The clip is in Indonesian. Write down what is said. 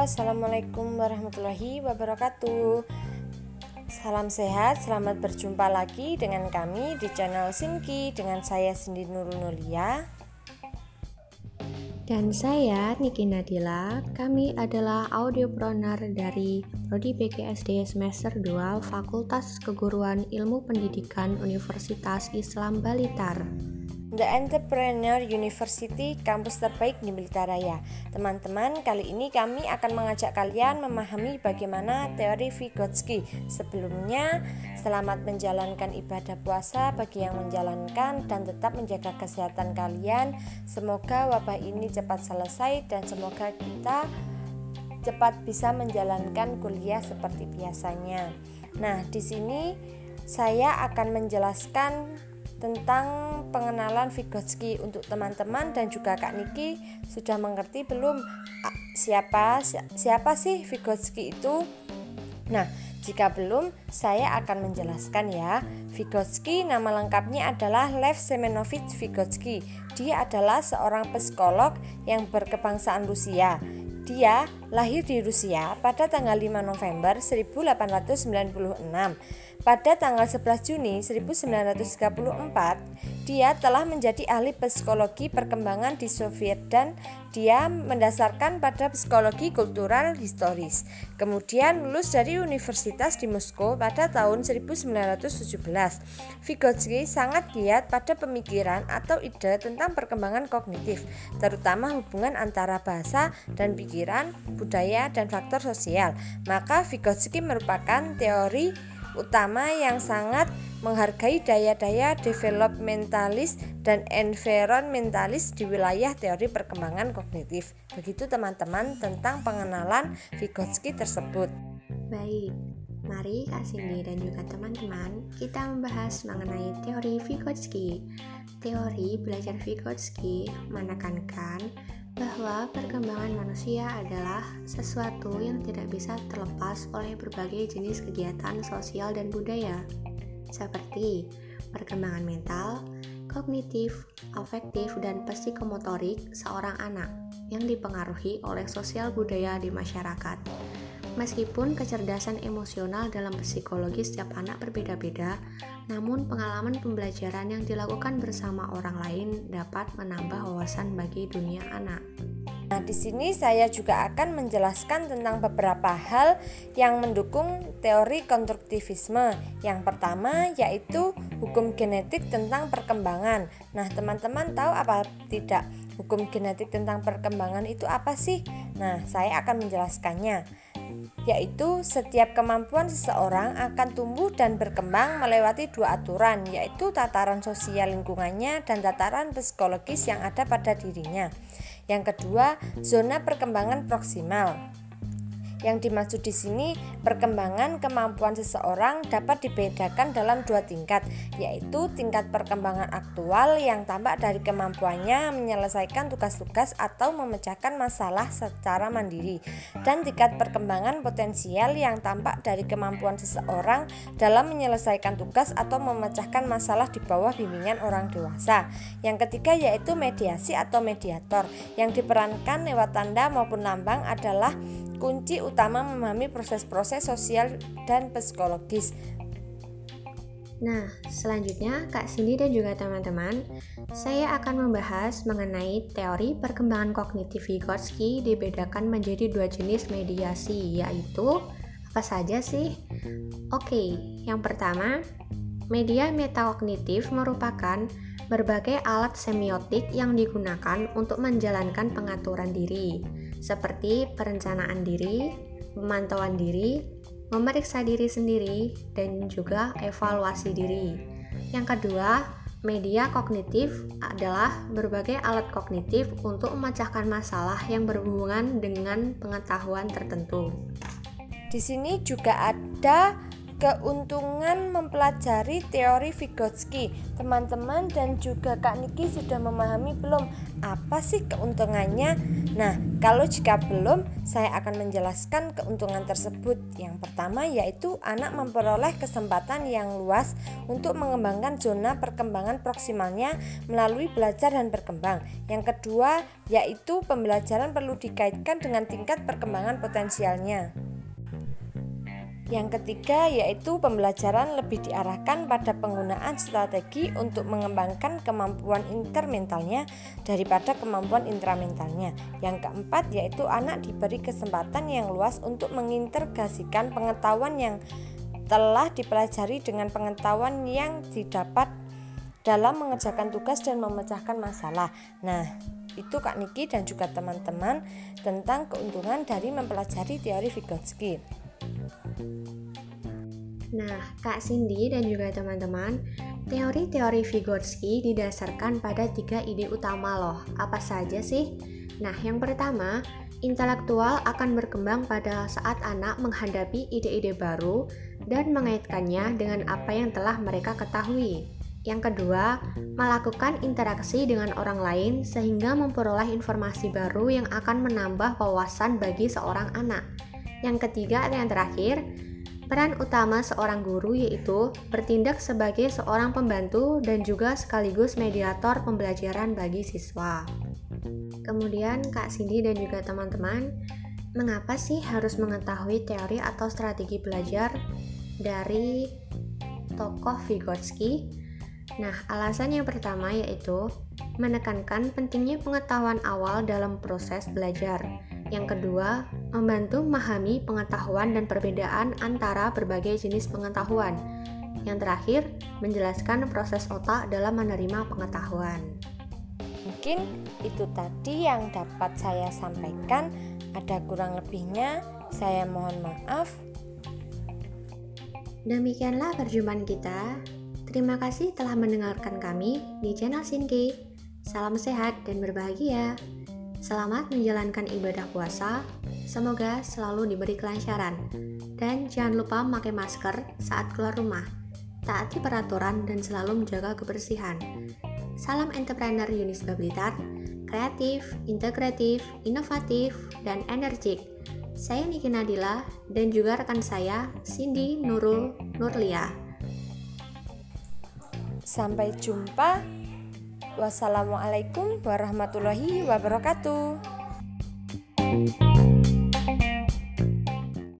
Assalamualaikum warahmatullahi wabarakatuh. Salam sehat, selamat berjumpa lagi dengan kami di channel Sinki Dengan saya Cindy Nurul Nulia Dan saya Niki Nadila. Kami adalah audiopreneur dari Prodi PGSD semester 2 Fakultas Keguruan Ilmu Pendidikan Universitas Islam Balitar The Entrepreneur University, kampus terbaik di Blitaraya. Teman-teman, kali ini kami akan mengajak kalian memahami bagaimana teori Vygotsky. Sebelumnya, selamat menjalankan ibadah puasa bagi yang menjalankan dan tetap menjaga kesehatan kalian. Semoga wabah ini cepat selesai dan semoga kita cepat bisa menjalankan kuliah seperti biasanya. Nah, di sini saya akan menjelaskan tentang pengenalan Vygotsky untuk teman-teman dan juga Kak Niki sudah mengerti belum siapa siapa sih Vygotsky itu? Nah, jika belum, saya akan menjelaskan ya. Vygotsky nama lengkapnya adalah Lev Semenovich Vygotsky. Dia adalah seorang psikolog yang berkebangsaan Rusia. Dia lahir di Rusia pada tanggal 5 November 1896 pada tanggal 11 Juni 1934, dia telah menjadi ahli psikologi perkembangan di Soviet dan dia mendasarkan pada psikologi kultural historis. Kemudian lulus dari Universitas di Moskow pada tahun 1917. Vygotsky sangat giat pada pemikiran atau ide tentang perkembangan kognitif, terutama hubungan antara bahasa dan pikiran, budaya, dan faktor sosial. Maka Vygotsky merupakan teori utama yang sangat menghargai daya-daya developmentalis dan environmentalis di wilayah teori perkembangan kognitif. Begitu teman-teman tentang pengenalan Vygotsky tersebut. Baik, mari Kak Cindy dan juga teman-teman kita membahas mengenai teori Vygotsky. Teori belajar Vygotsky menekankan bahwa perkembangan manusia adalah sesuatu yang tidak bisa terlepas oleh berbagai jenis kegiatan sosial dan budaya, seperti perkembangan mental, kognitif, afektif, dan psikomotorik seorang anak yang dipengaruhi oleh sosial budaya di masyarakat. Meskipun kecerdasan emosional dalam psikologi setiap anak berbeda-beda, namun pengalaman pembelajaran yang dilakukan bersama orang lain dapat menambah wawasan bagi dunia anak. Nah, di sini saya juga akan menjelaskan tentang beberapa hal yang mendukung teori konstruktivisme. Yang pertama yaitu hukum genetik tentang perkembangan. Nah, teman-teman tahu apa tidak? Hukum genetik tentang perkembangan itu apa sih? Nah, saya akan menjelaskannya yaitu setiap kemampuan seseorang akan tumbuh dan berkembang melewati dua aturan, yaitu tataran sosial lingkungannya dan tataran psikologis yang ada pada dirinya. Yang kedua, zona perkembangan proksimal. Yang dimaksud di sini, perkembangan kemampuan seseorang dapat dibedakan dalam dua tingkat, yaitu tingkat perkembangan aktual yang tampak dari kemampuannya menyelesaikan tugas-tugas atau memecahkan masalah secara mandiri, dan tingkat perkembangan potensial yang tampak dari kemampuan seseorang dalam menyelesaikan tugas atau memecahkan masalah di bawah bimbingan orang dewasa. Yang ketiga yaitu mediasi atau mediator, yang diperankan lewat tanda maupun lambang adalah kunci utama memahami proses-proses sosial dan psikologis. Nah, selanjutnya Kak Cindy dan juga teman-teman, saya akan membahas mengenai teori perkembangan kognitif Vygotsky dibedakan menjadi dua jenis mediasi, yaitu apa saja sih? Oke, yang pertama, media metakognitif merupakan berbagai alat semiotik yang digunakan untuk menjalankan pengaturan diri seperti perencanaan diri, pemantauan diri, memeriksa diri sendiri, dan juga evaluasi diri. Yang kedua, media kognitif adalah berbagai alat kognitif untuk memecahkan masalah yang berhubungan dengan pengetahuan tertentu. Di sini juga ada keuntungan mempelajari teori Vygotsky. Teman-teman dan juga Kak Niki sudah memahami belum apa sih keuntungannya? Nah, kalau jika belum, saya akan menjelaskan keuntungan tersebut. Yang pertama yaitu anak memperoleh kesempatan yang luas untuk mengembangkan zona perkembangan proksimalnya melalui belajar dan berkembang. Yang kedua yaitu pembelajaran perlu dikaitkan dengan tingkat perkembangan potensialnya. Yang ketiga yaitu pembelajaran lebih diarahkan pada penggunaan strategi untuk mengembangkan kemampuan intermentalnya daripada kemampuan intramentalnya. Yang keempat yaitu anak diberi kesempatan yang luas untuk mengintegrasikan pengetahuan yang telah dipelajari dengan pengetahuan yang didapat dalam mengerjakan tugas dan memecahkan masalah. Nah, itu Kak Niki dan juga teman-teman tentang keuntungan dari mempelajari teori Vygotsky. Nah, Kak Cindy dan juga teman-teman, teori-teori Vygotsky didasarkan pada tiga ide utama loh. Apa saja sih? Nah, yang pertama, intelektual akan berkembang pada saat anak menghadapi ide-ide baru dan mengaitkannya dengan apa yang telah mereka ketahui. Yang kedua, melakukan interaksi dengan orang lain sehingga memperoleh informasi baru yang akan menambah wawasan bagi seorang anak. Yang ketiga atau yang terakhir, Peran utama seorang guru yaitu bertindak sebagai seorang pembantu dan juga sekaligus mediator pembelajaran bagi siswa. Kemudian Kak Cindy dan juga teman-teman, mengapa sih harus mengetahui teori atau strategi belajar dari tokoh Vygotsky? Nah, alasan yang pertama yaitu menekankan pentingnya pengetahuan awal dalam proses belajar yang kedua, membantu memahami pengetahuan dan perbedaan antara berbagai jenis pengetahuan. Yang terakhir, menjelaskan proses otak dalam menerima pengetahuan. Mungkin itu tadi yang dapat saya sampaikan. Ada kurang lebihnya, saya mohon maaf. Demikianlah perjumpaan kita. Terima kasih telah mendengarkan kami di channel Sinki. Salam sehat dan berbahagia. Selamat menjalankan ibadah puasa. Semoga selalu diberi kelancaran. Dan jangan lupa memakai masker saat keluar rumah. Taati peraturan dan selalu menjaga kebersihan. Salam entrepreneur Yunis Bablitar, kreatif, integratif, inovatif, dan energik. Saya Niki Nadila dan juga rekan saya Cindy Nurul Nurlia. Sampai jumpa Wassalamualaikum warahmatullahi wabarakatuh.